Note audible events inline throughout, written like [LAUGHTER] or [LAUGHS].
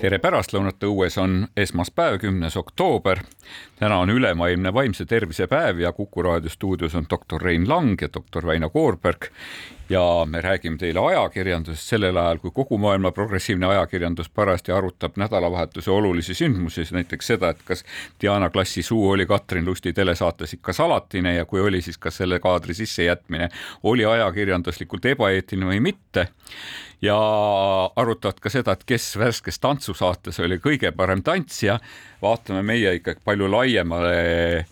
tere pärastlõunat, õues on esmaspäev, kümnes oktoober. täna on ülemaailmne vaimse tervise päev ja Kuku raadio stuudios on doktor Rein Lang ja doktor Väino Koorberg. Ja me räägime teile ajakirjandusest sellel ajal, kui kogu maailma progressiivne ajakirjandus parajasti arutab nädalavahetuse olulisi sündmusi, näiteks seda, et kas Diana klassi suu oli Katrin Lusti telesaates ikka salatine ja kui oli, siis kas selle kaadri sissejätmine oli ajakirjanduslikult ebaeetiline või mitte ja arutavad ka seda, et kes värskes tantsusaates oli kõige parem tantsija. vaatame meie ikkagi palju laiemale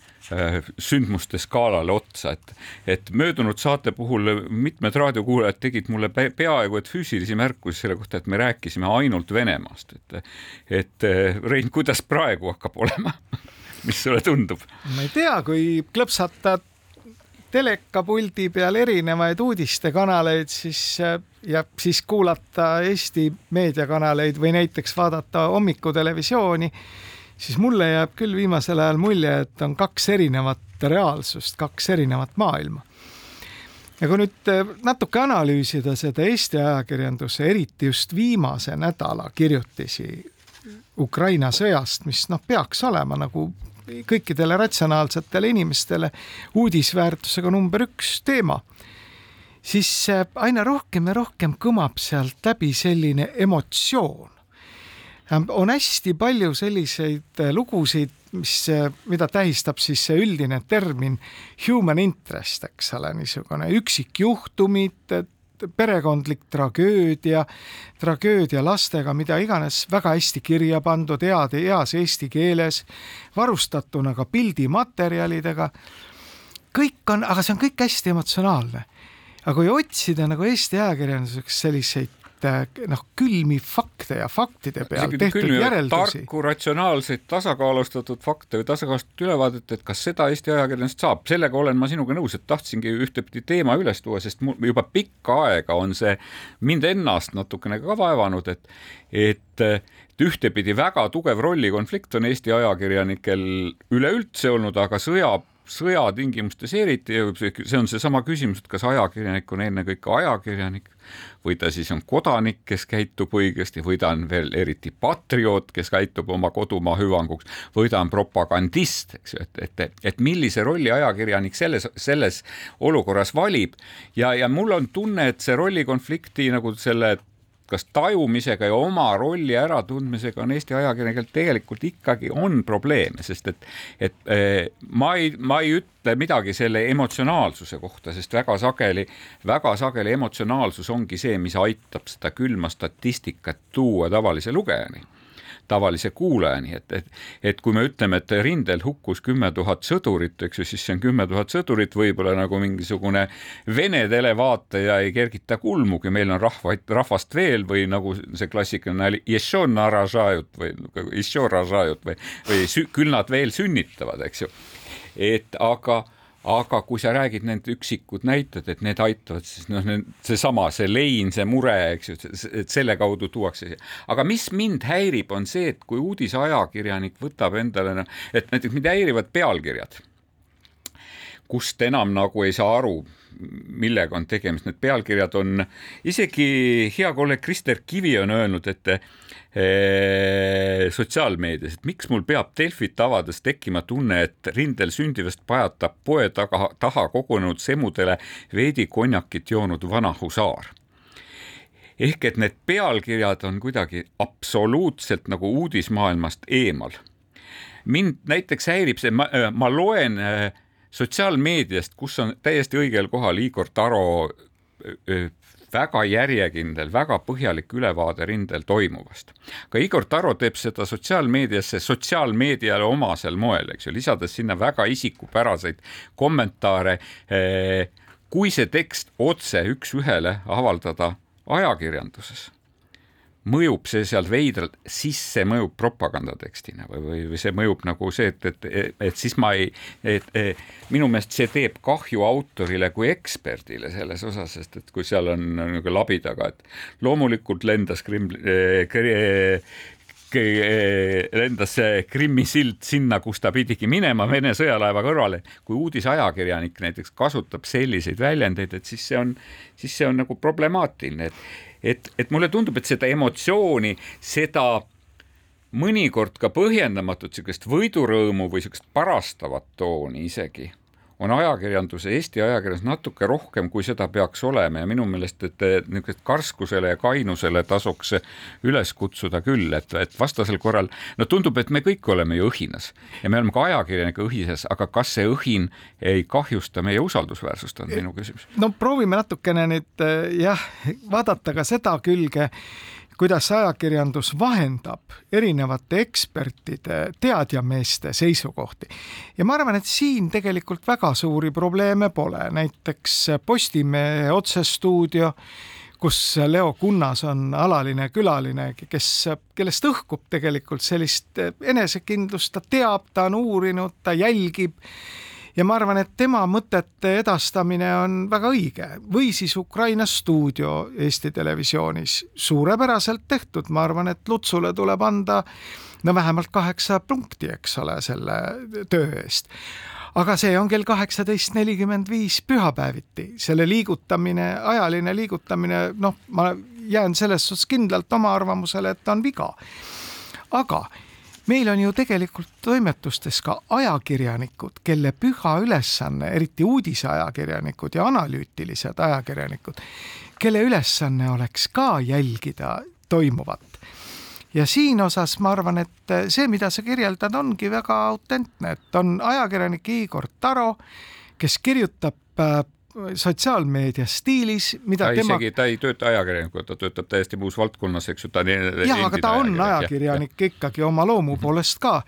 sündmuste skaalale otsa, et, et möödunud saate puhul mitmed raadiokuulajad tegid mulle peaaegu et füüsilisi märkusi selle kohta, et me rääkisime ainult Venemaast, et, et äh, Rein, kuidas praegu hakkab olema [LAUGHS] mis sulle tundub? ma ei tea, kui klõpsatad telekapuldi peal erinevaid uudistekanaleid, siis äh, ja siis kuulata Eesti meediakanaleid või näiteks vaadata hommikutelevisiooni, siis mulle jääb küll viimasel ajal mulje, et on kaks erinevat reaalsust, kaks erinevat maailma. ja kui nüüd äh, natuke analüüsida seda Eesti ajakirjanduse, eriti just viimase nädala kirjutisi Ukraina sõjast, mis noh, peaks olema nagu kõikidele ratsionaalsetele inimestele uudisväärtusega number üks teema, siis äh, aina rohkem ja rohkem kõmab sealt läbi selline emotsioon. On hästi palju selliseid äh, lugusid, mis, äh, mida tähistab siis see üldine termin human interest, eks ole, niisugune üksikjuhtumid, perekondlik tragöödia, tragöödia lastega, mida iganes, väga hästi kirja pandud, head, heas eesti keeles, varustatuna ka pildimaterjalidega. kõik on, aga see on kõik hästi emotsionaalne. aga kui otsida nagu Eesti ajakirjanduseks selliseid noh, külmi fakte ja faktide peal tehtud külmi, järeldusi. tarku, ratsionaalseid, tasakaalustatud fakte või tasakaalustatud ülevaadet, et kas seda Eesti ajakirjandust saab, sellega olen ma sinuga nõus, et tahtsingi ühtepidi teema üles tuua, sest mul juba pikka aega on see mind ennast natukene ka vaevanud, et, et et ühtepidi väga tugev rollikonflikt on Eesti ajakirjanikel üleüldse olnud, aga sõja sõjatingimustes eriti, see on seesama küsimus, et kas ajakirjanik on ennekõike ajakirjanik või ta siis on kodanik, kes käitub õigesti või ta on veel eriti patrioot, kes käitub oma kodumaa hüvanguks või ta on propagandist, eks ju, et, et, et millise rolli ajakirjanik selles, selles olukorras valib. Ja, ja mul on tunne, et see rollikonflikti nagu selle kas tajumisega ja oma rolli äratundmisega on Eesti ajakirjanikel tegelikult ikkagi on probleeme, sest et, et eh, ma ei, ma ei ütle midagi selle emotsionaalsuse kohta, sest väga sageli, väga sageli emotsionaalsus ongi see, mis aitab seda külma statistikat tuua tavalise lugejani tavalise kuulajani, et, et, et kui me ütleme, et rindel hukkus kümme tuhat sõdurit, eks ju, siis see on kümme tuhat sõdurit, võib-olla nagu mingisugune Vene televaataja ei kergita kulmugi, meil on rahvaid, rahvast veel või nagu see klassikaline oli, või, või, või küll nad veel sünnitavad, eks ju. et aga aga kui sa räägid need üksikud näited, et need aitavad, siis noh, seesama, see lein, see mure, eks ju, et selle kaudu tuuakse aga mis mind häirib, on see, et kui uudisajakirjanik võtab endale, noh, et näiteks mind häirivad pealkirjad, kust enam nagu ei saa aru, millega on tegemist, need pealkirjad on, isegi hea kolleeg Krister Kivi on öelnud, et sotsiaalmeedias, et miks mul peab Delfit avades tekkima tunne, et rindel sündivast pajatab poe taga, taha kogunenud semudele veidi konjakit joonud vana husaar ehk et need pealkirjad on kuidagi absoluutselt nagu uudismaailmast eemal. mind näiteks häirib see, ma, ma loen sotsiaalmeediast, kus on täiesti õigel kohal Igor Taro väga järjekindel, väga põhjalik ülevaade rindel toimuvast. ka Igor Taro teeb seda sotsiaalmeediasse sotsiaalmeediale omasel moel, eks ju, lisades sinna väga isikupäraseid kommentaare. Eh, kui see tekst otse üks-ühele avaldada ajakirjanduses, mõjub see seal veidralt, siis see mõjub propagandatekstina või, või, või see mõjub nagu see, et, et, et siis ma ei, et, et minu meelest see teeb kahju autorile kui eksperdile selles osas, sest et kui seal on nagu labi taga, et loomulikult lendas Krimli eh, lendas see Krimmi sild sinna, kus ta pidigi minema Vene sõjalaeva kõrvale. kui uudisajakirjanik näiteks kasutab selliseid väljendeid, et siis see on, siis see on nagu problemaatiline, et et, et mulle tundub, et seda emotsiooni, seda mõnikord ka põhjendamatut niisugust võidurõõmu või niisugust parastavat tooni isegi on ajakirjandus, Eesti ajakirjandus natuke rohkem, kui seda peaks olema ja minu meelest, et niisugust karskusele ja kainusele tasuks üles kutsuda küll, et, et vastasel korral no tundub, et me kõik oleme ju õhinas ja me oleme ka ajakirjanike õhises, aga kas see õhin ei kahjusta meie usaldusväärsust, on minu küsimus. no proovime natukene nüüd jah, vaadata ka seda külge kuidas ajakirjandus vahendab erinevate ekspertide, teadjameeste seisukohti. ja ma arvan, et siin tegelikult väga suuri probleeme pole, näiteks Postimehe otsestuudio, kus Leo Kunnas on alaline külaline, kes, kellest õhkub tegelikult sellist enesekindlust, ta teab, ta on uurinud, ta jälgib ja ma arvan, et tema mõtete edastamine on väga õige. Või siis Ukraina stuudio Eesti Televisioonis, suurepäraselt tehtud, ma arvan, et Lutsule tuleb anda no vähemalt kaheksa punkti, eks ole, selle töö eest. Aga see on kell kaheksateist nelikümmend viis pühapäeviti, selle liigutamine, ajaline liigutamine, noh, ma jään selles suhtes kindlalt oma arvamusele, et ta on viga. aga meil on ju tegelikult toimetustes ka ajakirjanikud, kelle püha ülesanne, eriti uudiseajakirjanikud ja analüütilised ajakirjanikud, kelle ülesanne oleks ka jälgida toimuvat. ja siin osas ma arvan, et see, mida sa kirjeldad, ongi väga autentne, et on ajakirjanik Igor Taro, kes kirjutab äh, sotsiaalmeedia stiilis, mida ta tema. isegi, ta ei tööta ajakirjanikuna, ta töötab täiesti muus valdkonnas, eks ju, ta jah, aga ta on ajakirjanik ja, ikkagi oma loomu mhm. poolest ka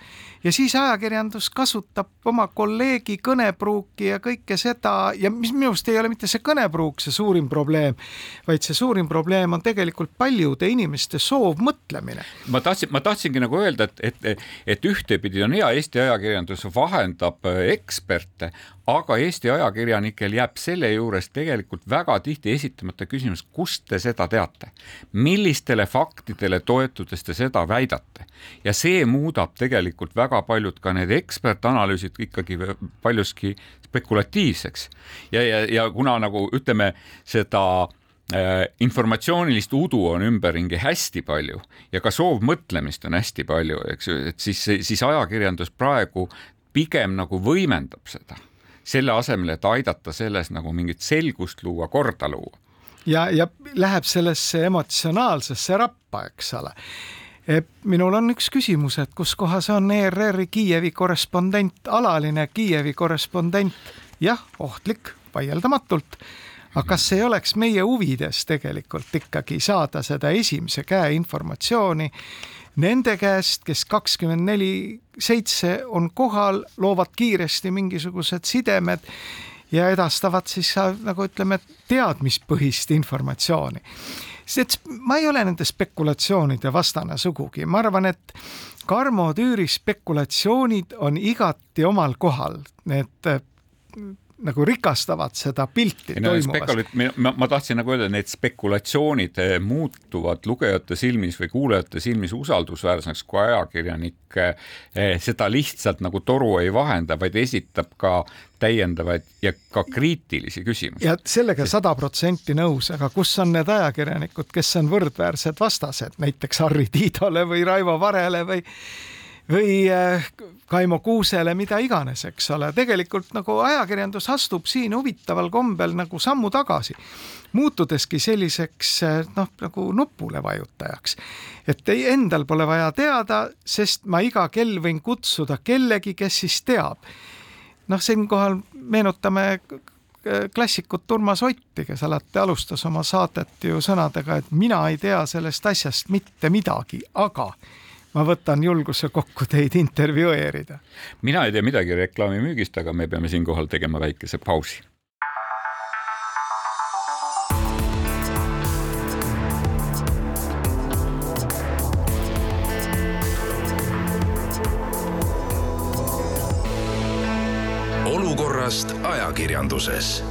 ja siis ajakirjandus kasutab oma kolleegi kõnepruuki ja kõike seda ja mis minu arust ei ole mitte see kõnepruuk see suurim probleem, vaid see suurim probleem on tegelikult paljude inimeste soovmõtlemine. ma tahtsin, ma tahtsingi nagu öelda, et, et, et ühtepidi on hea Eesti ajakirjandus vahendab äh, eksperte, aga Eesti ajakirjanikel jääb selle juures tegelikult väga tihti esitamata küsimus, kust te seda teate, millistele faktidele toetudes te seda väidate? Ja see muudab tegelikult väga paljud ka need ekspertanalüüsid ikkagi paljuski spekulatiivseks. Ja, ja, ja kuna nagu ütleme seda äh, informatsioonilist udu on ümberringi hästi palju ja ka soovmõtlemist on hästi palju, eks ju, et siis, siis ajakirjandus praegu pigem nagu võimendab seda, selle asemel, et aidata selles nagu mingit selgust luua, korda luua. ja, ja läheb sellesse emotsionaalsesse rappa, eks ole minul on üks küsimus, et kus kohas on ERR-i Kiievi korrespondent, alaline Kiievi korrespondent? jah, ohtlik, vaieldamatult. aga kas ei oleks meie huvides tegelikult ikkagi saada seda esimese käe informatsiooni nende käest, kes kakskümmend neli seitse on kohal, loovad kiiresti mingisugused sidemed ja edastavad siis nagu ütleme, teadmispõhist informatsiooni. Sest ma ei ole nende spekulatsioonide vastane sugugi, ma arvan, et Karmo Tüüri spekulatsioonid on igati omal kohal, need nagu rikastavad seda pilti no, toimuvast. Ma, ma tahtsin nagu öelda, need spekulatsioonid eh, muutuvad lugejate silmis või kuulajate silmis usaldusväärseks, kui ajakirjanik eh, seda lihtsalt nagu toru ei vahenda, vaid esitab ka täiendavaid ja ka kriitilisi küsimusi. ja sellega sada protsenti nõus, aga kus on need ajakirjanikud, kes on võrdväärsed vastased, näiteks Harri Tiidole või Raivo Varele või või äh, Kaimo Kuusele, mida iganes, eks ole, tegelikult nagu ajakirjandus astub siin huvitaval kombel nagu sammu tagasi, muutudeski selliseks äh, noh, nagu nupule vajutajaks. et ei, endal pole vaja teada, sest ma iga kell võin kutsuda kellegi, kes siis teab. noh, siinkohal meenutame klassikut Urmas Otti, kes alati alustas oma saadet ju sõnadega, et mina ei tea sellest asjast mitte midagi, aga ma võtan julguse kokku teid intervjueerida. mina ei tea midagi reklaamimüügist, aga me peame siinkohal tegema väikese pausi. olukorrast ajakirjanduses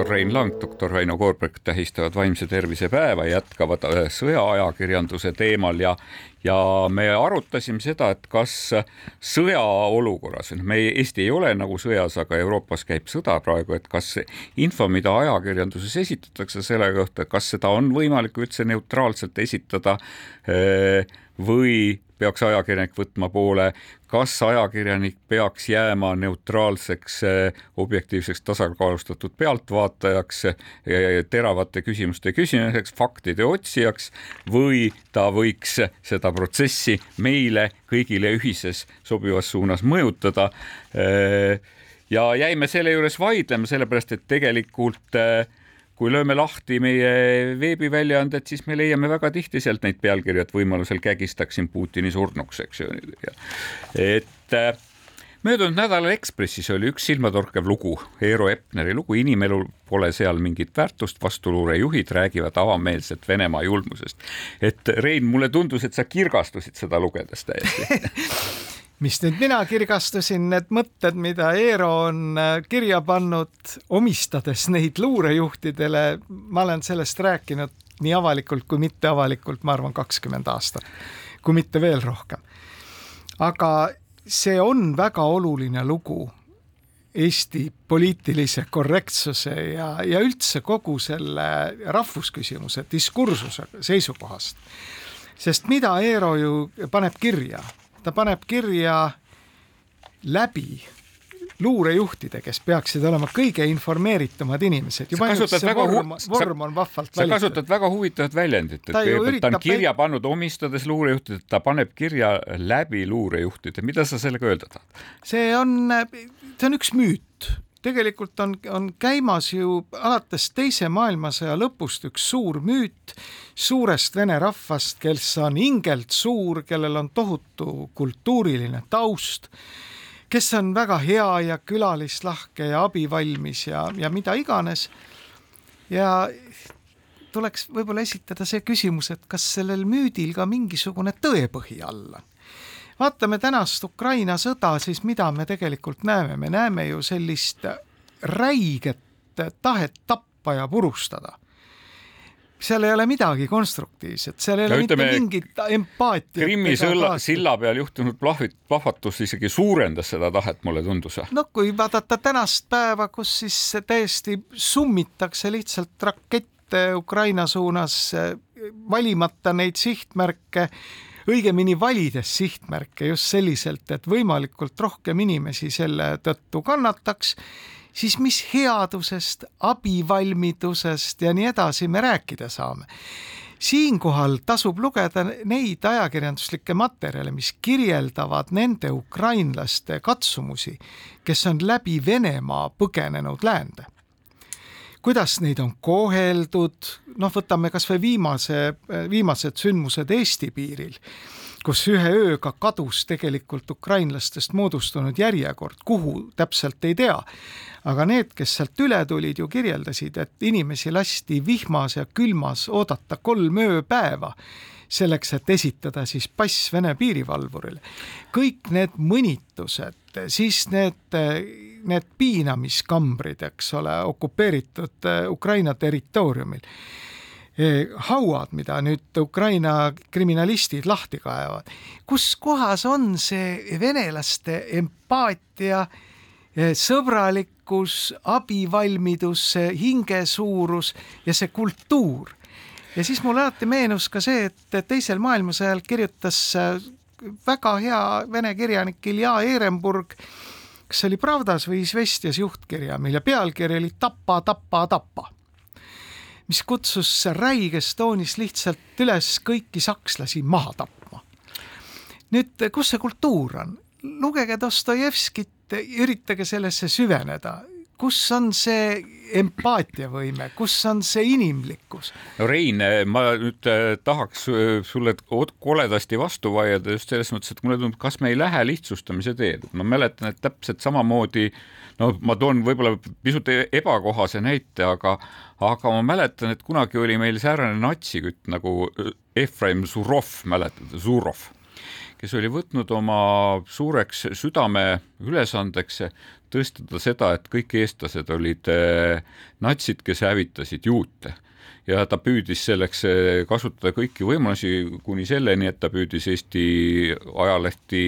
doktor Rein Lang, doktor Väino Koorberg tähistavad vaimse tervise päeva, jätkavad äh, sõjaajakirjanduse teemal ja ja me arutasime seda, et kas sõjaolukorras, me Eesti ei ole nagu sõjas, aga Euroopas käib sõda praegu, et kas info, mida ajakirjanduses esitatakse selle kohta, kas seda on võimalik üldse neutraalselt esitada äh, või peaks ajakirjanik võtma poole, kas ajakirjanik peaks jääma neutraalseks, eh, objektiivseks, tasakaalustatud pealtvaatajaks, eh, teravate küsimuste küsimiseks, faktide otsijaks või ta võiks seda protsessi meile kõigile ühises sobivas suunas mõjutada. Eh, ja jäime selle juures vaidlema, sellepärast et tegelikult äh, kui lööme lahti meie veebiväljaanded, siis me leiame väga tihti sealt neid pealkirju, et võimalusel kägistaksin Putini surnuks, eks ju. et äh, möödunud nädalal Ekspressis oli üks silmatorkav lugu, Eero Epneri lugu, inimelul pole seal mingit väärtust, vastuluurejuhid räägivad avameelselt Venemaa julmusest. et Rein, mulle tundus, et sa kirgastusid seda lugedes täiesti [LAUGHS] mis nüüd mina kirgastusin, need mõtted, mida Eero on äh, kirja pannud, omistades neid luurejuhtidele, ma olen sellest rääkinud nii avalikult kui mitteavalikult, ma arvan, kakskümmend aastat, kui mitte veel rohkem. aga see on väga oluline lugu Eesti poliitilise korrektsuse ja, ja üldse kogu selle rahvusküsimuse diskursuse seisukohast. sest mida Eero ju paneb kirja, ta paneb kirja läbi luurejuhtide, kes peaksid olema kõige informeeritumad inimesed. juba ainult see vorm, vorm on vahvalt valitud. sa kasutad väga huvitavat väljendit, et ta, ta on kirja pannud omistades luurejuhtidele, ta paneb kirja läbi luurejuhtide, mida sa sellega öelda tahad? see on, see on üks müüt tegelikult on, on käimas ju alates Teise maailmasõja lõpust üks suur müüt suurest vene rahvast, kes on hingelt suur, kellel on tohutu kultuuriline taust, kes on väga hea ja külalislahke ja abivalmis ja, ja mida iganes. ja tuleks võib-olla esitada see küsimus, et kas sellel müüdil ka mingisugune tõepõhi all on vaatame tänast Ukraina sõda, siis mida me tegelikult näeme, me näeme ju sellist räiget tahet tappa ja purustada seal ei ole midagi konstruktiivset, seal ei ole mitte mingit empaatiat. Krimmi sõlla, silla peal juhtunud plahvit, plahvatus isegi suurendas seda tahet, mulle tundus. no kui vaadata tänast päeva, kus siis täiesti summitakse lihtsalt rakette Ukraina suunas, valimata neid sihtmärke õigemini valides sihtmärke just selliselt, et võimalikult rohkem inimesi selle tõttu kannataks, siis mis headusest, abivalmidusest ja nii edasi me rääkida saame? Siinkohal tasub lugeda neid ajakirjanduslikke materjale, mis kirjeldavad nende ukrainlaste katsumusi, kes on läbi Venemaa põgenenud läände kuidas neid on koheldud, noh, võtame kasvõi viimase, viimased sündmused Eesti piiril, kus ühe ööga kadus tegelikult ukrainlastest moodustunud järjekord, kuhu täpselt ei tea. aga need, kes sealt üle tulid, ju kirjeldasid, et inimesi lasti vihmas ja külmas oodata kolm ööpäeva selleks, et esitada siis pass Vene piirivalvurile. kõik need mõnitused, siis need need piinamiskambrid, eks ole, okupeeritud äh, Ukraina territooriumil äh, hauad, mida nüüd Ukraina kriminalistid lahti kaevavad. kus kohas on see venelaste empaatia, äh, sõbralikkus, abivalmidus, hingesuurus ja see kultuur? ja siis mulle alati meenus ka see, et teisel maailmasõjal kirjutas väga hea vene kirjanik Ilja Ehrenburg kas see oli Pravdas või Izvestjas juhtkirja, mille pealkiri oli Tapa, tapa, tapa, mis kutsus räiges toonis lihtsalt üles kõiki sakslasi maha tapma. nüüd, kus see kultuur on? lugege Dostojevskit, üritage sellesse süveneda, kus on see empaatiavõime, kus on see inimlikkus? no Rein, ma nüüd äh, tahaks äh, sulle koledasti vastu vaielda just selles mõttes, et mulle tundub, kas me ei lähe lihtsustamise teed, ma mäletan, et täpselt samamoodi no ma toon võib-olla pisut e-, ebakohase näite, aga aga ma mäletan, et kunagi oli meil säärane natsikütt nagu äh, Efraim Zurov, mäletad, Zurov. Kes oli võtnud oma suureks südameülesandeks tõstada seda, et kõik eestlased olid eh, natsid, kes hävitasid juute. Ja ta püüdis selleks eh, kasutada kõiki võimalusi kuni selleni, et ta püüdis Eesti ajalehti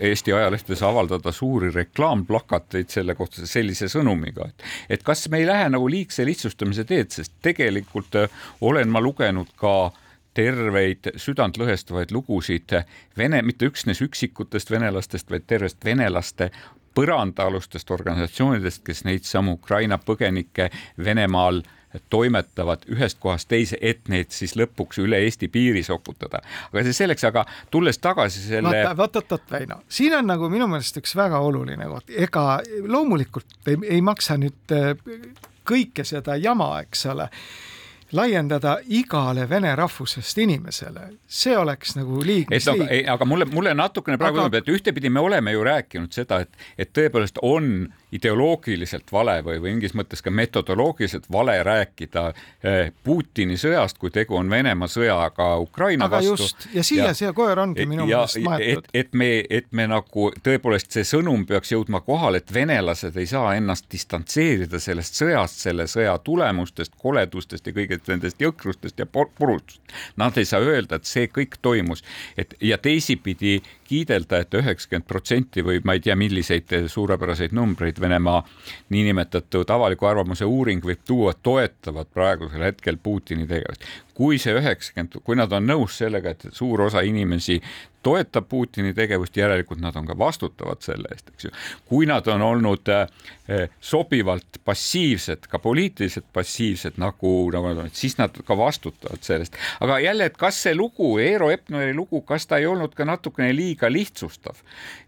Eesti ajalehtedes avaldada suuri reklaamplakateid selle kohta sellise sõnumiga, et, et kas me ei lähe nagu liigse lihtsustamise teed, sest tegelikult äh, olen ma lugenud ka terveid südantlõhestavaid lugusid vene, mitte üksnes üksikutest venelastest, vaid tervest venelaste põrandaalustest organisatsioonidest, kes neid samu Ukraina põgenikke Venemaal toimetavad ühest kohast teise, et need siis lõpuks üle Eesti piiri sokutada. aga see selleks, aga tulles tagasi selle. vot Väino, siin on nagu minu meelest üks väga oluline koht, ega loomulikult ei, ei maksa nüüd äh, kõike seda jama, eks ole laiendada igale vene rahvusest inimesele, see oleks nagu liig. et aga, aga mulle, mulle natukene praegu tundub aga..., et ühtepidi me oleme ju rääkinud seda, et, et tõepoolest on ideoloogiliselt vale või, või mingis mõttes ka metodoloogiliselt vale rääkida eh, Putini sõjast, kui tegu on Venemaa sõjaga Ukraina aga vastu. ja siia ja, see koer ongi minu meelest maetud. et, et me, et me nagu tõepoolest see sõnum peaks jõudma kohale, et venelased ei saa ennast distantseerida sellest sõjast, selle sõja tulemustest, koledustest ja kõigest nendest jõhkrustest ja purustust. Nad ei saa öelda, et see kõik toimus, et ja teisipidi kiidelda et, et üheksakümmend protsenti või ma ei tea, milliseid suurepäraseid numbreid Venemaa niinimetatud avaliku arvamuse uuring võib tuua, toetavad praegusel hetkel Putini tegevust. kui see üheksakümmend, kui nad on nõus sellega, et suur osa inimesi toetab Putini tegevust, järelikult nad on ka vastutavad selle eest, eks ju. kui nad on olnud eh, sobivalt passiivsed, ka poliitiliselt passiivsed, nagu, nagu nad on, siis nad ka vastutavad sellest. aga jälle, et kas see lugu, Eero Epneri lugu, kas ta ei olnud ka natukene liiga lihtsustav?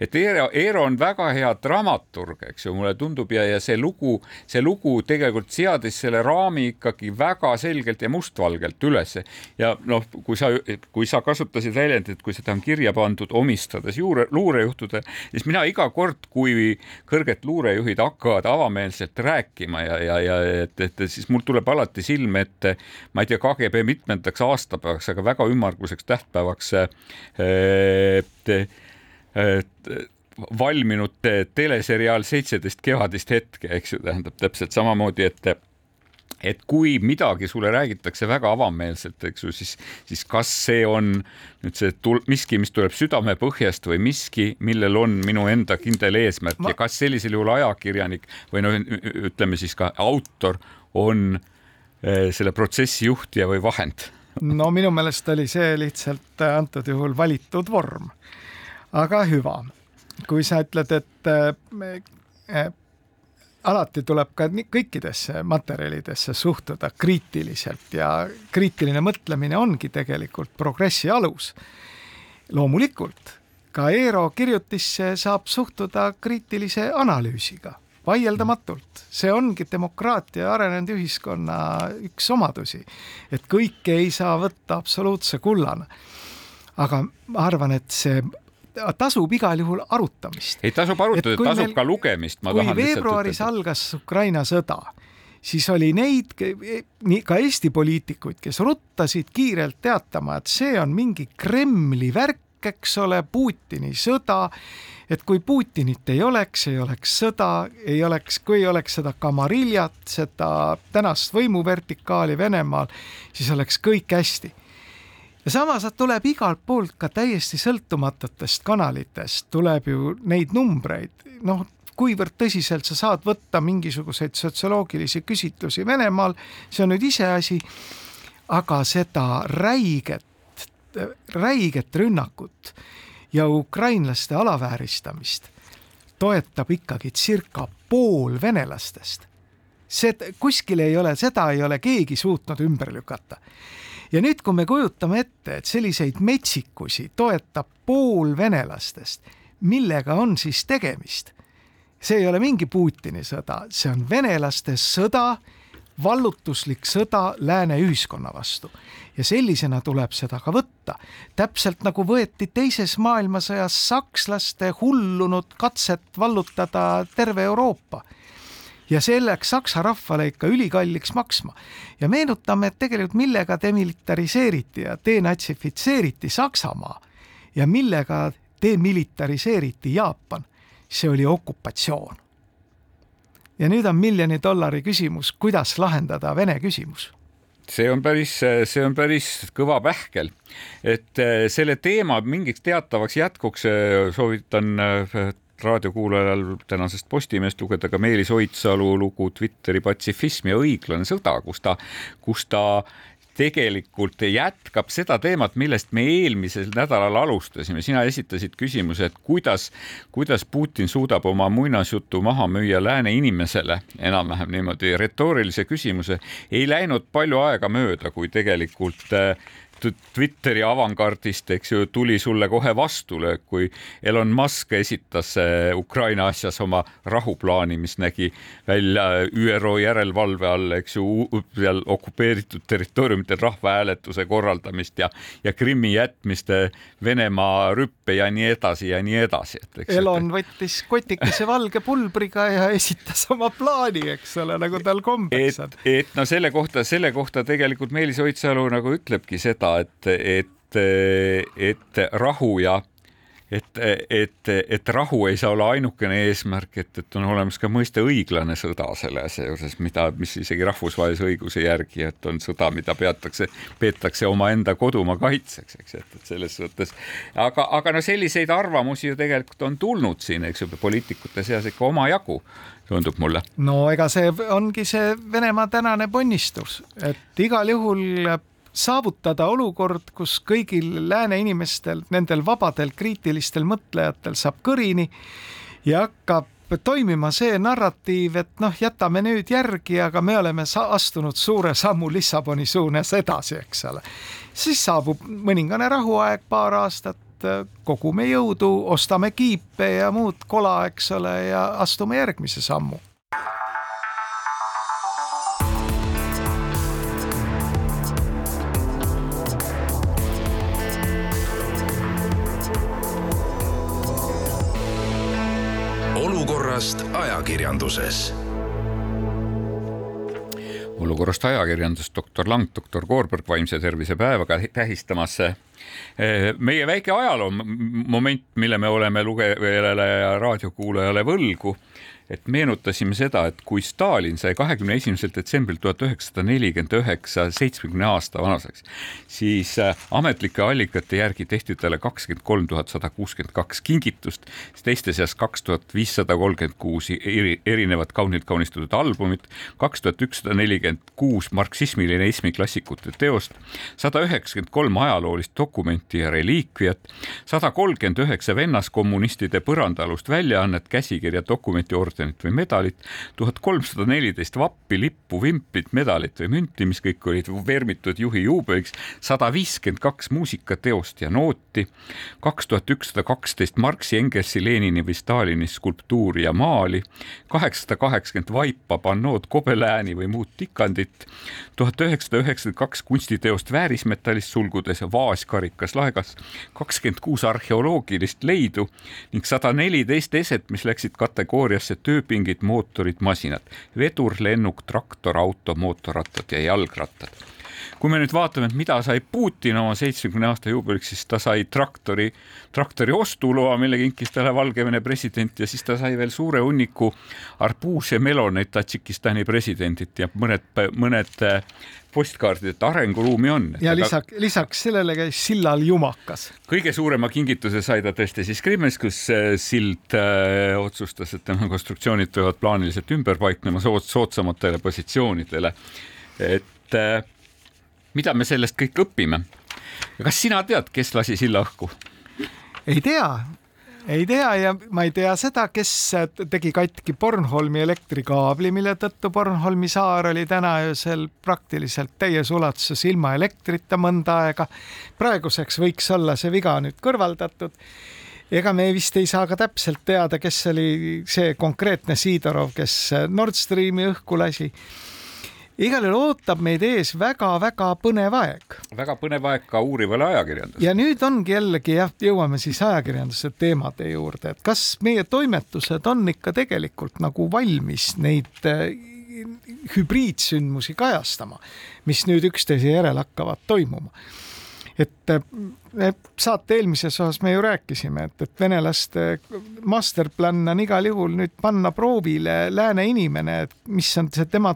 et Eero, Eero on väga hea dramaturg, eks ju, mulle tundub ja, ja see lugu, see lugu tegelikult seadis selle raami ikkagi väga selgelt ja mustvalgelt ülesse ja noh, kui sa, kui sa kasutasid väljendit, kui seda on kirja kirja pandud, omistades juure, luurejuhtudele, siis mina iga kord, kui kõrged luurejuhid hakkavad avameelselt rääkima ja, ja, ja et, et siis mul tuleb alati silme ette, ma ei tea, KGB mitmendaks aastapäevaks, aga väga ümmarguseks tähtpäevaks et, et, valminud teleseriaal Seitseteist kevadist hetke, eks ju, tähendab täpselt samamoodi, et et kui midagi sulle räägitakse väga avameelselt, eks ju, siis, siis kas see on nüüd see tul-, miski, mis tuleb südamepõhjast või miski, millel on minu enda kindel eesmärk Ma... ja kas sellisel juhul ajakirjanik või noh, ütleme siis ka autor on eh, selle protsessi juhtija või vahend? no minu meelest oli see lihtsalt eh, antud juhul valitud vorm. aga hüva, kui sa ütled, et eh, alati tuleb ka kõikidesse materjalidesse suhtuda kriitiliselt ja kriitiline mõtlemine ongi tegelikult progressi alus. loomulikult ka Eero kirjutisse saab suhtuda kriitilise analüüsiga, vaieldamatult, see ongi demokraatia arenenud ühiskonna üks omadusi, et kõike ei saa võtta absoluutse kullana. aga ma arvan, et see tasub igal juhul arutamist. ei, tasub arutada, tasub meil, ka lugemist, ma tahan lihtsalt veebruaris algas Ukraina sõda, siis oli neid, nii ka Eesti poliitikuid, kes ruttasid kiirelt teatama, et see on mingi Kremli värk, eks ole, Putini sõda, et kui Putinit ei oleks, ei oleks sõda, ei oleks, kui ei oleks seda kamariljat, seda tänast võimuvertikaali Venemaal, siis oleks kõik hästi ja samas tuleb igalt poolt ka täiesti sõltumatutest kanalitest tuleb ju neid numbreid, noh, kuivõrd tõsiselt sa saad võtta mingisuguseid sotsioloogilisi küsitlusi Venemaal, see on nüüd iseasi, aga seda räiget, räiget rünnakut ja ukrainlaste alavääristamist toetab ikkagi circa pool venelastest. see, kuskil ei ole, seda ei ole keegi suutnud ümber lükata ja nüüd, kui me kujutame ette, et selliseid metsikusi toetab pool venelastest, millega on siis tegemist? see ei ole mingi Putini sõda, see on venelaste sõda, vallutuslik sõda lääne ühiskonna vastu ja sellisena tuleb seda ka võtta. täpselt nagu võeti teises maailmasõjas sakslaste hullunud katset vallutada terve Euroopa ja see läks Saksa rahvale ikka ülikalliks maksma. ja meenutame, et tegelikult millega demilitariseeriti ja denatsifitseeriti Saksamaa ja millega demilitariseeriti Jaapan, see oli okupatsioon. ja nüüd on miljoni dollari küsimus, kuidas lahendada Vene küsimus see on päris, see on päris kõva pähkel, et eh, selle teema mingiks teatavaks jätkuks eh, soovitan eh, raadiokuulajal tänasest Postimehest lugeda ka Meelis Oidsalu lugu Twitteri patsifism ja õiglane sõda, kus ta, kus ta tegelikult jätkab seda teemat, millest me eelmisel nädalal alustasime. sina esitasid küsimuse, et kuidas, kuidas Putin suudab oma muinasjutu maha müüa lääne inimesele, enam-vähem niimoodi retoorilise küsimuse. ei läinud palju aega mööda, kui tegelikult äh, Twitteri avangardist, eks ju, tuli sulle kohe vastulöök, kui Elon Musk esitas äh, Ukraina asjas oma rahuplaani, mis nägi välja ÜRO järelevalve all, eks ju, seal okupeeritud territooriumitel rahvahääletuse korraldamist ja, ja Krimmi jätmist Venemaa rüppe ja nii edasi ja nii edasi. Elon et... võttis kotikese valge pulbriga ja esitas oma plaani, eks ole, nagu tal kombeks on. et no selle kohta, selle kohta tegelikult Meelis Oidsalu nagu ütlebki seda, et, et, et rahu ja et, et, et rahu ei saa olla ainukene eesmärk, et, et on olemas ka mõiste õiglane sõda selle seoses, mida, mis isegi rahvusvahelise õiguse järgi, et on sõda, mida peatakse, peetakse omaenda kodumaa kaitseks, eks, et, et selles suhtes. aga, aga no selliseid arvamusi ju tegelikult on tulnud siin, eks ju, poliitikute seas ikka omajagu tundub mulle. no ega see ongi see Venemaa tänane ponnistus, et igal juhul saavutada olukord, kus kõigil lääne inimestel, nendel vabadel kriitilistel mõtlejatel saab kõrini ja hakkab toimima see narratiiv, et noh, jätame nüüd järgi, aga me oleme astunud suure sammu Lissaboni suunas edasi, eks ole. siis saabub mõningane rahuaeg, paar aastat, kogume jõudu, ostame kiipe ja muud kola, eks ole, ja astume järgmise sammu olukorrast ajakirjanduses. olukorrast ajakirjandus, doktor Lang, doktor Koorberg vaimse tervise päevaga tähistamas eh, meie väike ajaloo moment, mille me oleme lugejale ja raadiokuulajale võlgu et meenutasime seda, et kui Stalin sai kahekümne esimesel detsembril tuhat üheksasada nelikümmend üheksa seitsmekümne aasta vanaseks, siis äh, ametlike allikate järgi tehti talle kakskümmend kolm tuhat sada kuuskümmend kaks kingitust, teiste seas kaks tuhat viissada kolmkümmend kuus erinevat kaunilt kaunistatud albumit, kaks tuhat ükssada nelikümmend kuus marksismi-lenismi klassikute teost, sada üheksakümmend kolm ajaloolist dokumenti ja reliikviat, sada kolmkümmend üheksa vennaskommunistide põrandaalust väljaannet, käsikirja, dokumenti, ordenit või medalit, tuhat kolmsada neliteist vappi, lippu, vimplit, medalit või münti, mis kõik olid vermitud juhi juubeliks, sada viiskümmend kaks muusikateost ja nooti, kaks tuhat ükssada kaksteist Marxi, Engelsi, Lenini või Stalini skulptuuri ja maali, kaheksasada kaheksakümmend vaipa, pannood, kobelääni või muud tikandit, tuhat üheksasada üheksakümmend kaks kunstiteost väärismetallist sulgudes vaas karikas laegas, kakskümmend kuus arheoloogilist leidu ning sada neliteist eset, mis läksid kategooriasse tööpingid, mootorid, masinad, vedur, lennuk, traktor, auto, mootorrattad ja jalgrattad. Kui me nüüd vaatame, et mida sai Putin oma seitsmekümne aasta juubeliks, siis ta sai traktori, traktori ostuloa, mille kinkis talle Valgevene president ja siis ta sai veel suure hunniku arbuuse meloneid Tadžikistani presidendilt ja mõned, mõned postkaardid, et arenguruumi on. ja lisaks, lisaks sellele käis sillal jumakas. kõige suurema kingituse sai ta tõesti siis Krimmis, kus äh, sild äh, otsustas, et tema konstruktsioonid peavad plaaniliselt ümber paiknema soods, soodsamatele positsioonidele. et äh, mida me sellest kõik õpime? kas sina tead, kes lasi silla õhku? ei tea, ei tea ja ma ei tea seda, kes tegi katki Bornholmi elektrikaabli, mille tõttu Bornholmi saar oli täna öösel praktiliselt täies ulatuses ilma elektrita mõnda aega. praeguseks võiks olla see viga nüüd kõrvaldatud. ega me vist ei saa ka täpselt teada, kes oli see konkreetne Sidorov, kes Nord Streami õhku lasi igal juhul ootab meid ees väga-väga põnev aeg. väga põnev aeg ka uurivale ajakirjandusele. ja nüüd ongi jällegi jah, jõuame siis ajakirjanduse teemade juurde, et kas meie toimetused on ikka tegelikult nagu valmis neid äh, hübriidsündmusi kajastama, mis nüüd üksteise järel hakkavad toimuma et saate eelmises osas me ju rääkisime, et, et venelaste masterplan on igal juhul nüüd panna proovile lääne inimene, et mis on see tema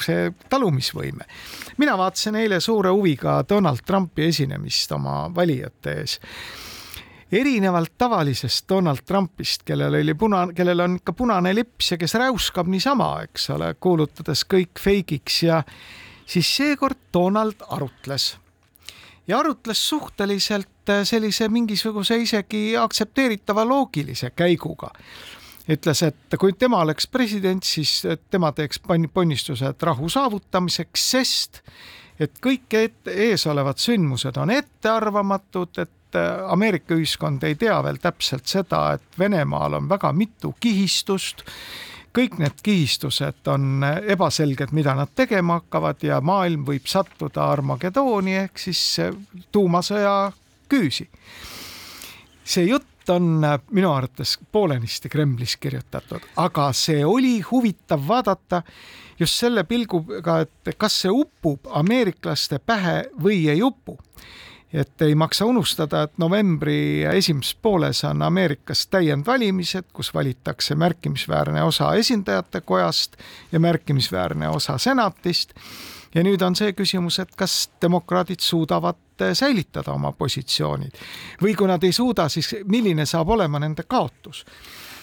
see talumisvõime. mina vaatasin eile suure huviga Donald Trumpi esinemist oma valijate ees erinevalt tavalisest Donald Trumpist, kellel oli puna, kellel on ikka punane lips ja kes räuskab niisama, eks ole, kuulutades kõik feigiks ja siis seekord Donald arutles ja arutles suhteliselt sellise mingisuguse isegi aktsepteeritava loogilise käiguga. Ütles, et kui tema oleks president, siis tema teeks ponnistused rahu saavutamiseks, sest et kõik eesolevad sündmused on ettearvamatud, et äh, Ameerika ühiskond ei tea veel täpselt seda, et Venemaal on väga mitu kihistust kõik need kihistused on ebaselged, mida nad tegema hakkavad ja maailm võib sattuda Armagedooni ehk siis tuumasõja küüsi. see jutt on minu arvates poolenisti Kremlis kirjutatud, aga see oli huvitav vaadata just selle pilguga, et kas see upub ameeriklaste pähe või ei upu et ei maksa unustada, et novembri esimeses pooles on Ameerikas täiendvalimised, kus valitakse märkimisväärne osa esindajate kojast ja märkimisväärne osa senatist. Ja nüüd on see küsimus, et kas demokraadid suudavad säilitada oma positsioonid? Või kui nad ei suuda, siis milline saab olema nende kaotus?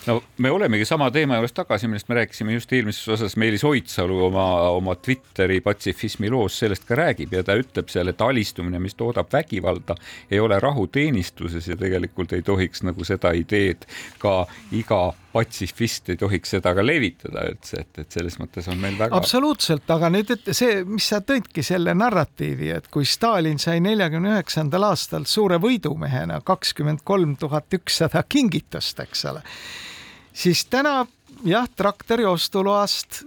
No me olemegi sama teema juures tagasi, millest me rääkisime just eelmises osas, Meelis Oidsalu oma, oma Twitteri patsifismi loos sellest ka räägib ja ta ütleb seal, et alistumine, mis toodab vägivalda, ei ole rahuteenistuses ja tegelikult ei tohiks nagu seda ideed ka iga patsifist ei tohiks seda ka levitada üldse, et, et selles mõttes on meil väga. absoluutselt, aga nüüd, et see, mis sa tõidki selle narratiivi, et kui Stalin sai neljakümne üheksandal aastal suure võidumehena kakskümmend kolm tuhat ükssada kingitust, eks ole siis täna jah, traktori ostuloast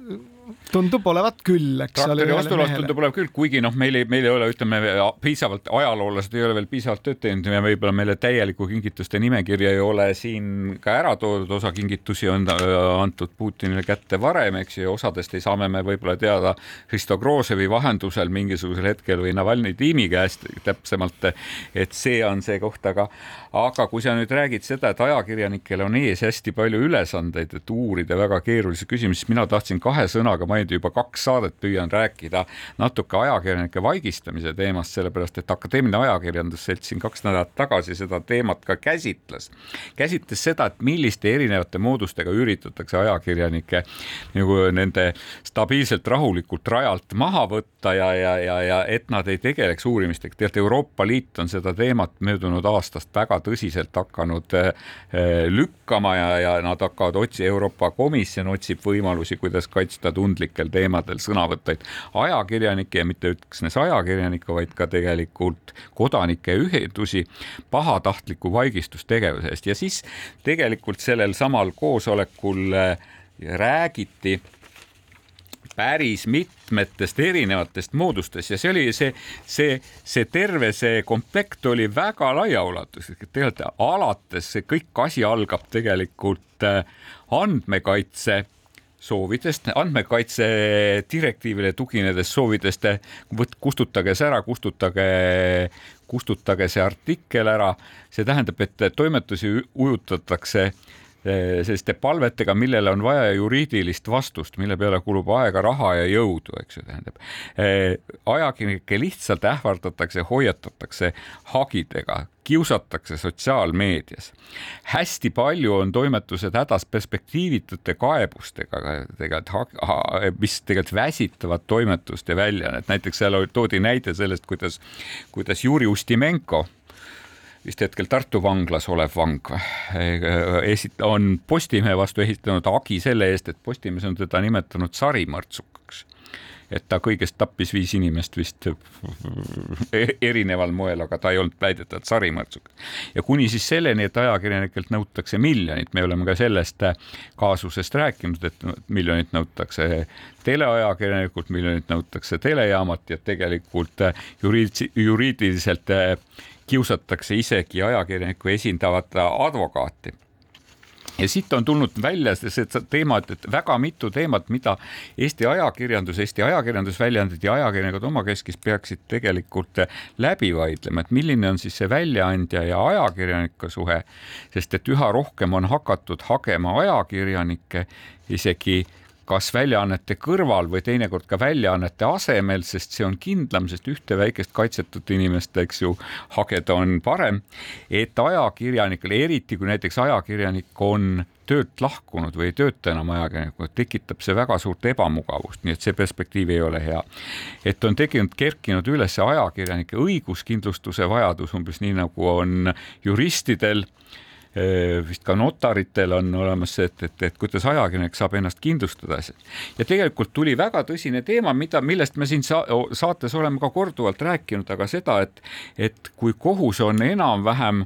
tundub olevat küll, eks traktori ostuloast tundub olevat küll, kuigi noh, meil ei, meil ei ole, ütleme piisavalt, ajaloolased ei ole veel piisavalt tööd teinud ja võib-olla meile täielikku kingituste nimekirja ei ole siin ka ära toodud, osa kingitusi on äh, antud Putinile kätte varem, eks ju, osadest ei saame me võib-olla teada Hristo Grozevi vahendusel mingisugusel hetkel või Navalnõi tiimi käest täpsemalt, et see on see koht, aga aga kui sa nüüd räägid seda, et ajakirjanikel on ees hästi palju ülesandeid, et uurida väga keerulisi küsimusi, siis mina tahtsin kahe sõnaga mainida, juba kaks saadet püüan rääkida natuke ajakirjanike vaigistamise teemast, sellepärast et Akadeemiline Ajakirjandusselts siin kaks nädalat tagasi seda teemat ka käsitles. käsitles seda, et milliste erinevate moodustega üritatakse ajakirjanikke nagu nende stabiilselt rahulikult rajalt maha võtta ja, ja, ja, ja et nad ei tegeleks uurimistega. teate, Euroopa Liit on seda teemat möödunud aastast väga tõsiselt hakanud eh, eh, lükkama ja, ja nad hakkavad otsi-, Euroopa Komisjon otsib võimalusi, kuidas kaitsta tundlikel teemadel sõnavõtteid ajakirjanikke ja mitte üksnes ajakirjanikke, vaid ka tegelikult kodanike ühendusi pahatahtliku vaigistustegevuse eest. Ja siis tegelikult sellel samal koosolekul eh, räägiti päris mitmetest erinevatest moodustest ja see oli see, see, see terve see komplekt oli väga laiaulatuslik, et tegelikult alates see kõik asi algab tegelikult äh, andmekaitse soovidest, andmekaitse direktiivile tuginedes soovidest, kustutage see ära, kustutage, kustutage see artikkel ära. see tähendab, et toimetusi ujutatakse Eh, selliste palvetega, millele on vaja juriidilist vastust, mille peale kulub aega, raha ja jõudu, eks ju, tähendab. Eh, ajakirjanikke lihtsalt ähvardatakse, hoiatatakse hagidega, kiusatakse sotsiaalmeedias. hästi palju on toimetused hädas perspektiivitute kaebustega tegelikult, mis tegelikult väsitavad toimetust ja väljaannet, näiteks seal toodi näide sellest, kuidas, kuidas Juri Ustimenko vist hetkel Tartu vanglas olev vang esit-, on Postimehe vastu esitanud hagi selle eest, et Postimees on teda nimetanud sarimõrtsukaks. et ta kõigest tappis viis inimest vist [LAUGHS] e-, erineval moel, aga ta ei olnud väidetavalt sarimõrtsuk. ja kuni siis selleni, et ajakirjanikelt nõutakse miljonit, me oleme ka sellest kaasusest rääkinud, et miljonit nõutakse teleajakirjanikult, miljonit nõutakse telejaamalt ja tegelikult juriid-, juriidiliselt kiusatakse isegi ajakirjanikku esindavat advokaati. Ja siit on tulnud välja see teema, et, väga mitu teemat, mida Eesti ajakirjandus, Eesti ajakirjandusväljaanded ja ajakirjanikud omakeskis peaksid tegelikult läbi vaidlema, et milline on siis see väljaandja ja ajakirjaniku suhe, sest et üha rohkem on hakatud hagema ajakirjanikke isegi kas väljaannete kõrval või teinekord ka väljaannete asemel, sest see on kindlam, sest ühte väikest kaitsetut inimest, eks ju, hageda on parem. et ajakirjanikele, eriti kui näiteks ajakirjanik on töölt lahkunud või ei tööta enam ajakirjanikuna, tekitab see väga suurt ebamugavust, nii et see perspektiiv ei ole hea. et on tekkinud, kerkinud üles ajakirjanike õiguskindlustuse vajadus, umbes nii nagu on juristidel vist ka notaritel on olemas see, et, et, et kuidas ajakirjanik saab ennast kindlustada. ja tegelikult tuli väga tõsine teema, mida, millest me siin sa saates oleme ka korduvalt rääkinud, aga seda, et, et kui kohus on enam-vähem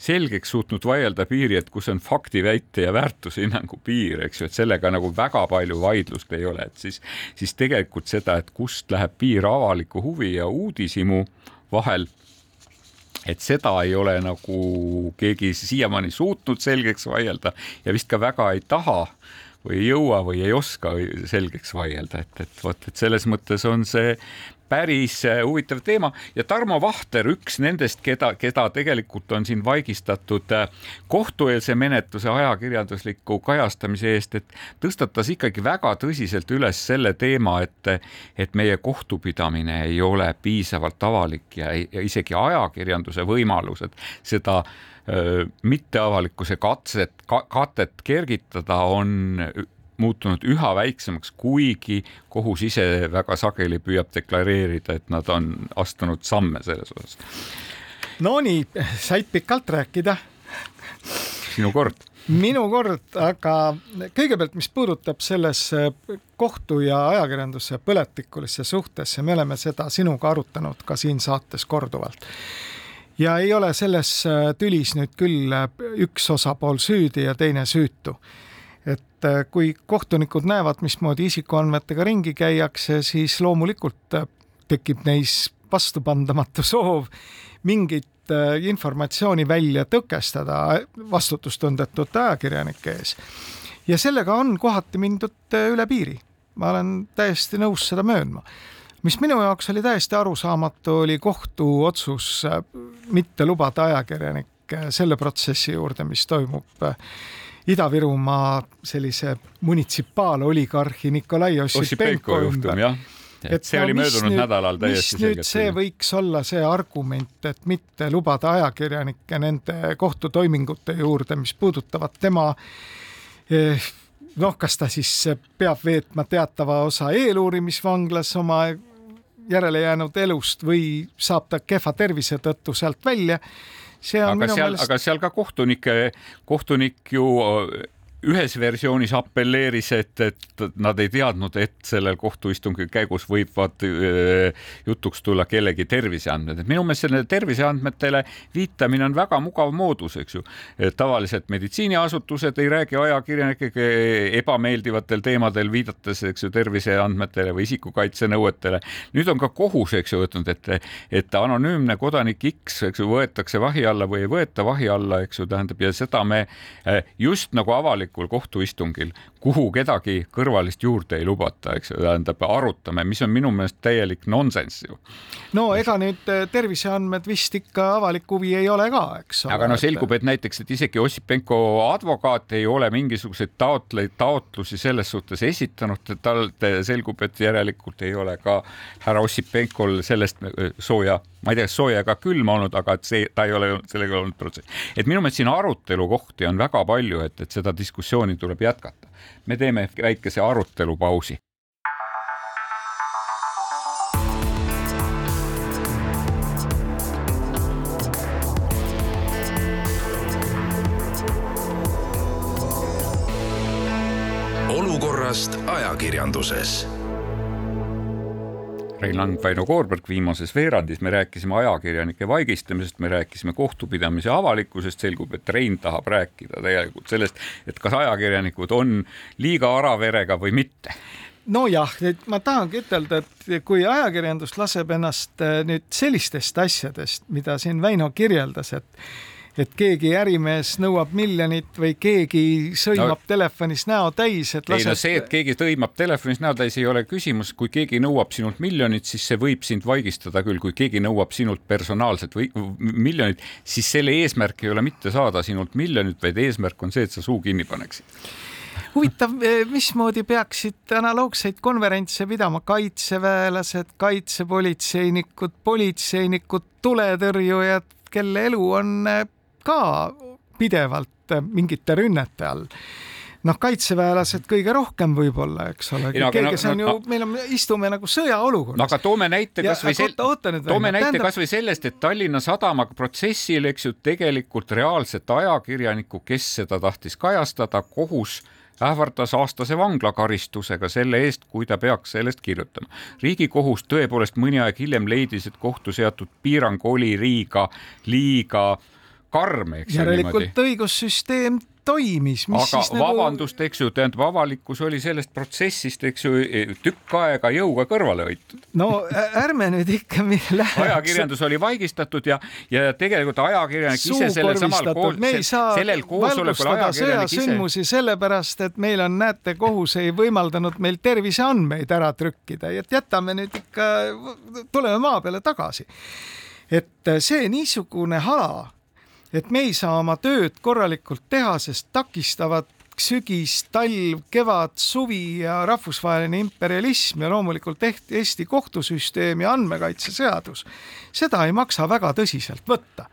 selgeks suutnud vaielda piiri, et kus on fakti, väite ja väärtushinnangu piir, eks ju, et sellega nagu väga palju vaidlust ei ole, et siis, siis tegelikult seda, et kust läheb piir avaliku huvi ja uudishimu vahel et seda ei ole nagu keegi siiamaani suutnud selgeks vaielda ja vist ka väga ei taha või ei jõua või ei oska selgeks vaielda, et, et vot, et selles mõttes on see päris äh, huvitav teema. Ja Tarmo Vahter, üks nendest, keda, keda tegelikult on siin vaigistatud äh, kohtueelse menetluse ajakirjandusliku kajastamise eest, et tõstatas ikkagi väga tõsiselt üles selle teema, et, et meie kohtupidamine ei ole piisavalt avalik ja, ja isegi ajakirjanduse võimalused seda äh, mitteavalikkuse katset ka,, katet kergitada on muutunud üha väiksemaks, kuigi kohus ise väga sageli püüab deklareerida, et nad on astunud samme selles osas. Nonii, said pikalt rääkida. sinu kord minu kord, aga kõigepealt, mis puudutab sellesse kohtu ja ajakirjanduse põletikulisse suhtesse, me oleme seda sinuga arutanud ka siin saates korduvalt. ja ei ole selles tülis nüüd küll üks osapool süüdi ja teine süütu et äh, kui kohtunikud näevad, mismoodi isikuandmetega ringi käiakse, siis loomulikult äh, tekib neis vastupandamatu soov mingit äh, informatsiooni välja tõkestada vastutustundetute ajakirjanike ees. ja sellega on kohati mindud üle piiri. ma olen täiesti nõus seda möönma. mis minu jaoks oli täiesti arusaamatu, oli kohtu otsus mitte lubada ajakirjanikke selle protsessi juurde, mis toimub Ida-Virumaa sellise munitsipaaloligarhi Nikolai Ossipenko juhtum, jah et, see no, oli möödunud nüüd, nädalal täiesti selgelt. see võiks olla see argument, et mitte lubada ajakirjanikke nende kohtutoimingute juurde, mis puudutavad tema eh, noh, kas ta siis peab veetma teatava osa eeluurimisvanglas oma järele jäänud elust või saab ta kehva tervise tõttu sealt välja aga seal meelest..., aga seal ka kohtunike, kohtunik ju ühes versioonis apelleeris, et, et nad ei teadnud, et sellel kohtuistungi käigus võivad jutuks tulla kellegi terviseandmed, et minu meelest sellele terviseandmetele viitamine on väga mugav moodus, eks ju. tavaliselt meditsiiniasutused ei räägi ajakirjanikega ebameeldivatel teemadel, viidates, eks ju, terviseandmetele või isikukaitsenõuetele. nüüd on ka kohus, eks ju, võtnud, et, et anonüümne kodanik X, eks ju, võetakse vahi alla või ei võeta vahi alla, eks ju, tähendab ja seda me just nagu avalik avalikul kohtuistungil, kuhu kedagi kõrvalist juurde ei lubata, eks ju, tähendab, arutame, mis on minu meelest täielik nonsenss ju. no ega nüüd äh, terviseandmed vist ikka avalik huvi ei ole ka, eks ole. aga no selgub, et näiteks, et isegi Ossipenko advokaat ei ole mingisuguseid taotleid, taotlusi selles suhtes esitanud, et tal selgub, et järelikult ei ole ka härra Ossipenkol sellest äh, sooja, ma ei tea, sooja ega külma olnud, aga et see, ta ei ole sellega olnud protsess. et minu meelest siin arutelu kohti on väga palju, et, et seda diskussiooni tuleb jätkata. me teeme väikese arutelupausi. olukorrast ajakirjanduses Rein Lang, Väino Koorberg viimases veerandis. Me rääkisime ajakirjanike vaigistamisest, me rääkisime kohtupidamise avalikkusest, selgub, et Rein tahab rääkida tegelikult sellest, et kas ajakirjanikud on liiga araverega või mitte. Nojah, et ma tahangi ütelda, et kui ajakirjandus laseb ennast äh, nüüd sellistest asjadest, mida siin Väino kirjeldas, et et keegi ärimees nõuab miljonit või keegi sõimab no, telefonis näo täis, et lased... ei no see, et keegi tõimab telefonis näo täis, ei ole küsimus, kui keegi nõuab sinult miljonit, siis see võib sind vaigistada küll, kui keegi nõuab sinult personaalselt või miljonit, siis selle eesmärk ei ole mitte saada sinult miljonit, vaid eesmärk on see, et sa suu kinni paneksid. Huvitav, eh, mismoodi peaksid analoogseid konverentse pidama? Kaitseväelased, kaitsepolitseinikud, politseinikud, tuletõrjujad, kelle elu on eh, ka pidevalt mingite rünnete all noh, kaitseväelased kõige rohkem võib-olla, eks ole, kes on ju, meil on, istume nagu sõjaolukorras. no aga toome näite kasvõi sel-, toome näite tähendab... kasvõi sellest, et Tallinna Sadama protsessil, eks ju, tegelikult reaalset ajakirjanikku, kes seda tahtis kajastada, kohus ähvardas aastase vanglakaristusega selle eest, kui ta peaks sellest kirjutama. riigikohus tõepoolest mõni aeg hiljem leidis, et kohtu seatud piirang oli liiga, liiga karm, eks ju. järelikult õigussüsteem toimis. aga nagu... vabandust, eks ju, tähendab, avalikkus oli sellest protsessist, eks ju, tükk aega jõuga kõrvale hoitud. no ärme nüüd ikka [LAUGHS] läheks. ajakirjandus oli vaigistatud ja, ja tegelikult ajakirjanik ise sellel samal kool, sellel koosolekul ajakirjanik ise. sündmusi sellepärast, et meil on, näete, kohus ei võimaldanud meil terviseandmeid ära trükkida, et jätame nüüd ikka, tuleme maa peale tagasi. et see niisugune hala et me ei saa oma tööd korralikult teha, sest takistavad sügis, talv, kevad, suvi ja rahvusvaheline imperialism ja loomulikult Eesti kohtusüsteem ja andmekaitseseadus. seda ei maksa väga tõsiselt võtta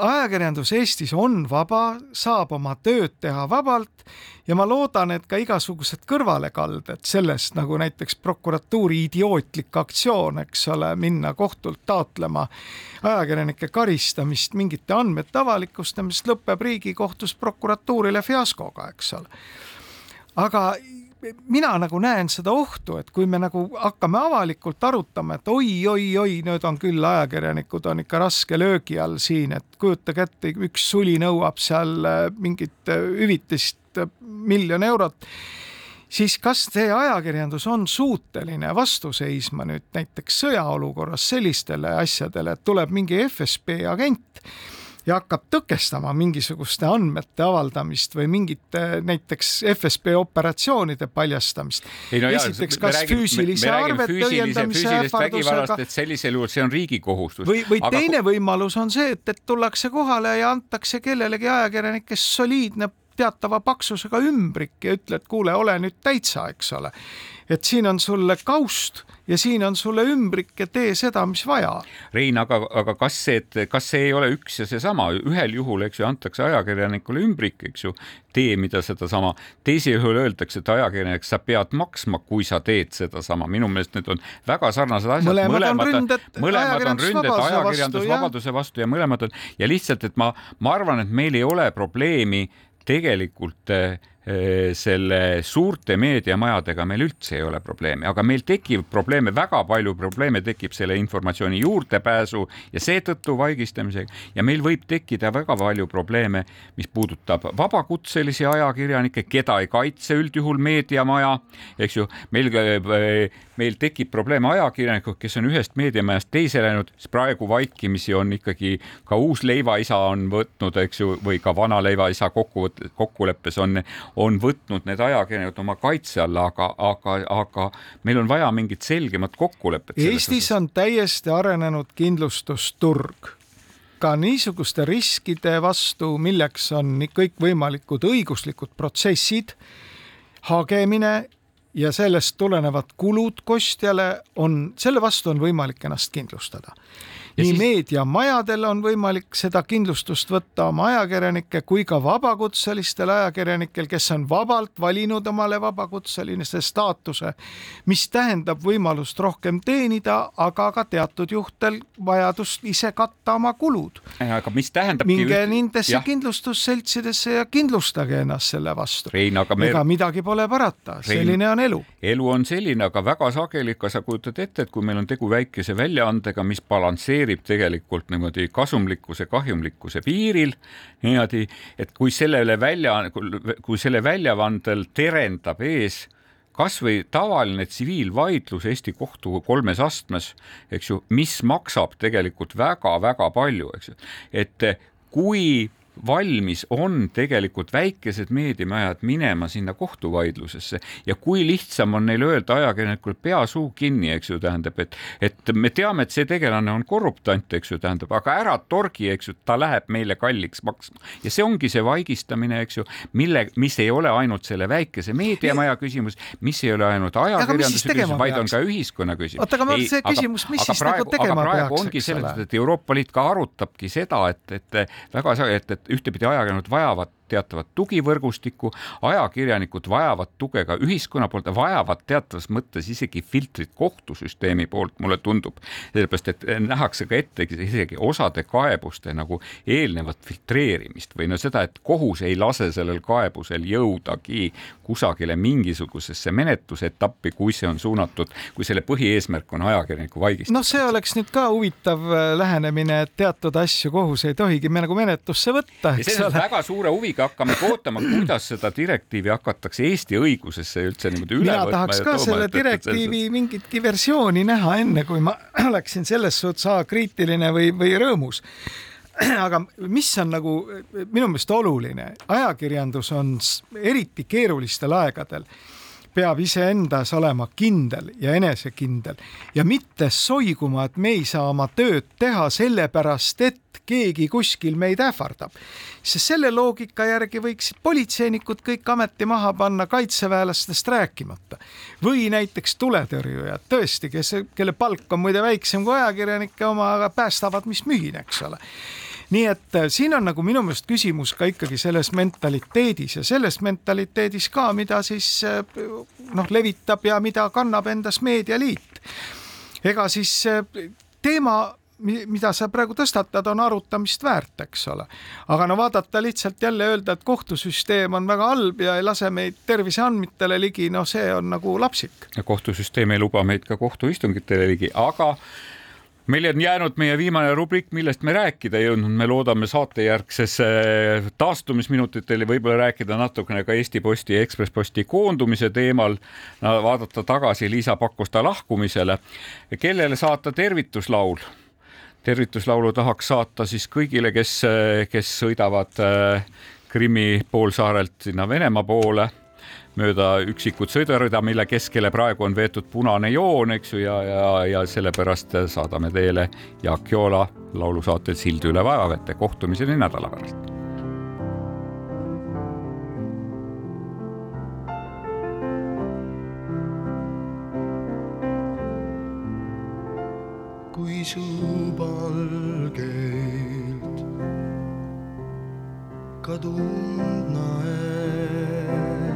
ajakirjandus Eestis on vaba, saab oma tööd teha vabalt ja ma loodan, et ka igasugused kõrvalekalded sellest, nagu näiteks prokuratuuri idiootlik aktsioon, eks ole, minna kohtult taotlema ajakirjanike karistamist mingite andmete avalikustamist, lõpeb Riigikohtus prokuratuurile fiaskoga, eks ole. aga mina nagu näen seda ohtu, et kui me nagu hakkame avalikult arutama, et oi-oi-oi, nüüd on küll ajakirjanikud on ikka raske löögi all siin, et kujutage ette, üks suli nõuab seal äh, mingit äh, hüvitist äh, miljon eurot siis kas see ajakirjandus on suuteline vastu seisma nüüd näiteks sõjaolukorras sellistele asjadele, et tuleb mingi FSB agent ja hakkab tõkestama mingisuguste andmete avaldamist või mingite näiteks FSB operatsioonide paljastamist. No esiteks, kas räägime, füüsilise arvete õiendamise ähvardusega. et sellisel juhul see on riigi kohustus. või, või aga... teine võimalus on see, et, et tullakse kohale ja antakse kellelegi ajakirjanikest soliidne teatava paksusega ümbrik ja ütled, kuule, ole nüüd täitsa, eks ole. et siin on sulle kaust ja siin on sulle ümbrik ja tee seda, mis vaja. Rein, aga, aga kas see, et kas see ei ole üks ja seesama, ühel juhul, eks ju, antakse ajakirjanikule ümbrik, eks ju, tee mida sedasama, teisel juhul öeldakse, et ajakirjanik, sa pead maksma, kui sa teed sedasama. minu meelest need on väga sarnased asjad. mõlemad, mõlemad on ründed, mõlemad on ründed ajakirjandusvabaduse vastu ja mõlemad on ja lihtsalt, et ma, ma arvan, et meil ei ole probleemi tegelikult Äh, selle suurte meediamajadega meil üldse ei ole probleemi, aga meil tekib probleeme, väga palju probleeme tekib selle informatsiooni juurdepääsu ja seetõttu vaigistamisega. Ja meil võib tekkida väga palju probleeme, mis puudutab vabakutselisi ajakirjanikke, keda ei kaitse üldjuhul meediamaja, eks ju, meil, äh, meil tekib probleeme ajakirjanikud, kes on ühest meediamajast teise läinud, siis praegu vaikimisi on ikkagi ka uus leivaisa on võtnud, eks ju, või ka vana leivaisa kokkuvõttes, kokkuleppes on on võtnud need ajakirjanikud oma kaitse alla, aga, aga, aga meil on vaja mingit selgemat kokkulepet. Eestis on täiesti arenenud kindlustusturg ka niisuguste riskide vastu, milleks on kõikvõimalikud õiguslikud protsessid, hagemine ja sellest tulenevad kulud kostjale on, selle vastu on võimalik ennast kindlustada nii siis... meediamajadel on võimalik seda kindlustust võtta oma ajakirjanike kui ka vabakutselistel ajakirjanikel, kes on vabalt valinud omale vabakutselise staatuse, mis tähendab võimalust rohkem teenida, aga ka teatud juhtudel vajadust ise katta oma kulud. aga mis tähendab? minge nendesse ja. kindlustusseltsidesse ja kindlustage ennast selle vastu. Me... ega midagi pole parata, selline on elu. elu on selline, aga väga sageli, kas sa kujutad ette, et kui meil on tegu väikese väljaandega, mis balansseerib balansseerib tegelikult niimoodi kasumlikkuse, kahjumlikkuse piiril niimoodi, et kui sellele välja, kui selle väljavandel terendab ees kasvõi tavaline tsiviilvaidlus Eesti kohtu kolmes astmes, eks ju, mis maksab tegelikult väga-väga palju, eks ju, et kui valmis on tegelikult väikesed meediamajad minema sinna kohtuvaidlusesse ja kui lihtsam on neil öelda ajakirjanikul pea suu kinni, eks ju, tähendab, et, et me teame, et see tegelane on korruptant, eks ju, tähendab, aga ära torgi, eks ju, ta läheb meile kalliks maksma ja see ongi see vaigistamine, eks ju, mille, mis ei ole ainult selle väikese meediamaja küsimus, mis ei ole ainult ajakirjanduse küsimus, vaid on ka ühiskonna küsimus. oota, aga ma see küsimus, mis siis nagu praegu, nagu tegema peaks, eks ole? et Euroopa Liit ka arutabki seda, et, et väga et, et ühtepidi ajakirjanikud vajavad teatavat tugivõrgustikku, ajakirjanikud vajavad tuge ka ühiskonna poolt, vajavad teatavas mõttes isegi filtrit kohtusüsteemi poolt, mulle tundub. sellepärast, et nähakse ka ette isegi osade kaebuste nagu eelnevat filtreerimist või no seda, et kohus ei lase sellel kaebusel jõudagi kusagile mingisugusesse menetlusetappi, kui see on suunatud, kui selle põhieesmärk on ajakirjaniku vaigistamine. noh, see oleks nüüd ka huvitav äh, lähenemine, et teatud asju kohus ei tohigi me nagu menetlusse võtta, eks ole. väga suure huviga muidugi hakkame ootama, kuidas seda direktiivi hakatakse Eesti õigusesse üldse niimoodi üle mina võtma. tahaks ka tooma, selle et, direktiivi et, mingitki versiooni näha, enne kui ma [CLEARS THROAT] oleksin selles suhtes kriitiline või, või rõõmus [CLEARS THROAT] aga mis on nagu minu meelest oluline, ajakirjandus on eriti keerulistel aegadel peab iseendas olema kindel ja enesekindel ja mitte soiguma, et me ei saa oma tööd teha sellepärast, et keegi kuskil meid ähvardab. sest selle loogika järgi võiksid politseinikud kõik ameti maha panna, kaitseväelastest rääkimata. või näiteks tuletõrjujad, tõesti, kes, kelle palk on muide väiksem kui ajakirjanike oma, aga päästavad, mis mühin, eks ole nii et äh, siin on nagu minu meelest küsimus ka ikkagi selles mentaliteedis ja selles mentaliteedis ka, mida siis äh, noh, levitab ja mida kannab endas Meedialiit. ega siis äh, teema mida sa praegu tõstatad, on arutamist väärt, eks ole. aga no vaadata lihtsalt jälle öelda, et kohtusüsteem on väga halb ja ei lase meid terviseandmetele ligi, no see on nagu lapsik. ja kohtusüsteem ei luba meid ka kohtuistungitele ligi, aga meil on jäänud meie viimane rubriik, millest me rääkida ei jõudnud, me loodame saatejärgses taastumisminutitel võib-olla rääkida natukene ka Eesti Posti ja Ekspress Posti koondumise teemal vaadata tagasi Liisa Pakosta lahkumisele. kellele saata tervituslaul? tervituslaulu tahaks saata siis kõigile, kes, kes sõidavad äh, Krimmi poolsaarelt sinna Venemaa poole mööda üksikut sõidurida, mille keskele praegu on veetud punane joon, eks ju, ja, ja, ja sellepärast saadame teile Jaak Joola laulusaatel Sild üle vaevavete. kohtumiseni nädala pärast. kui su palgelt kadunud näed.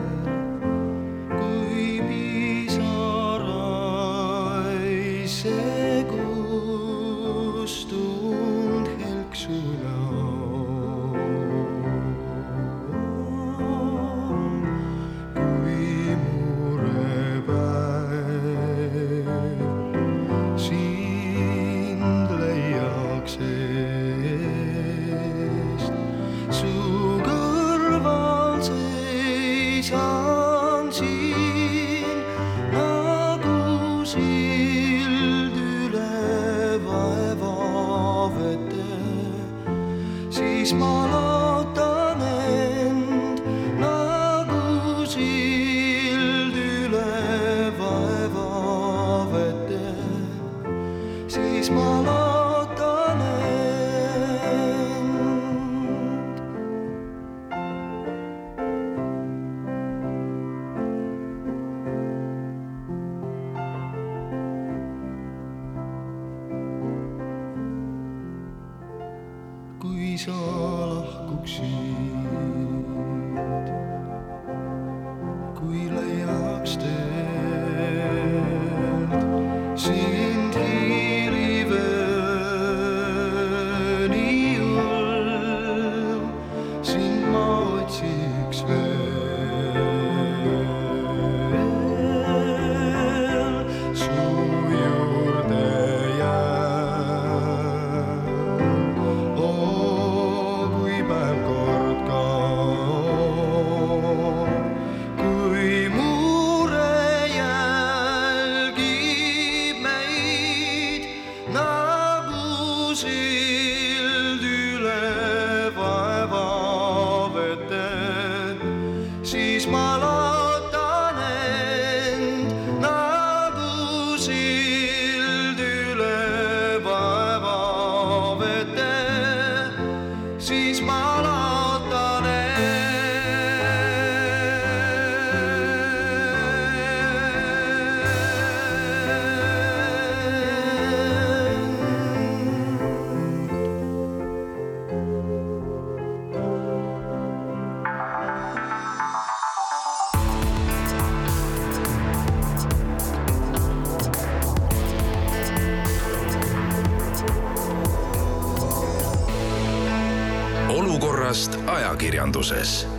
Päevast ajakirjanduses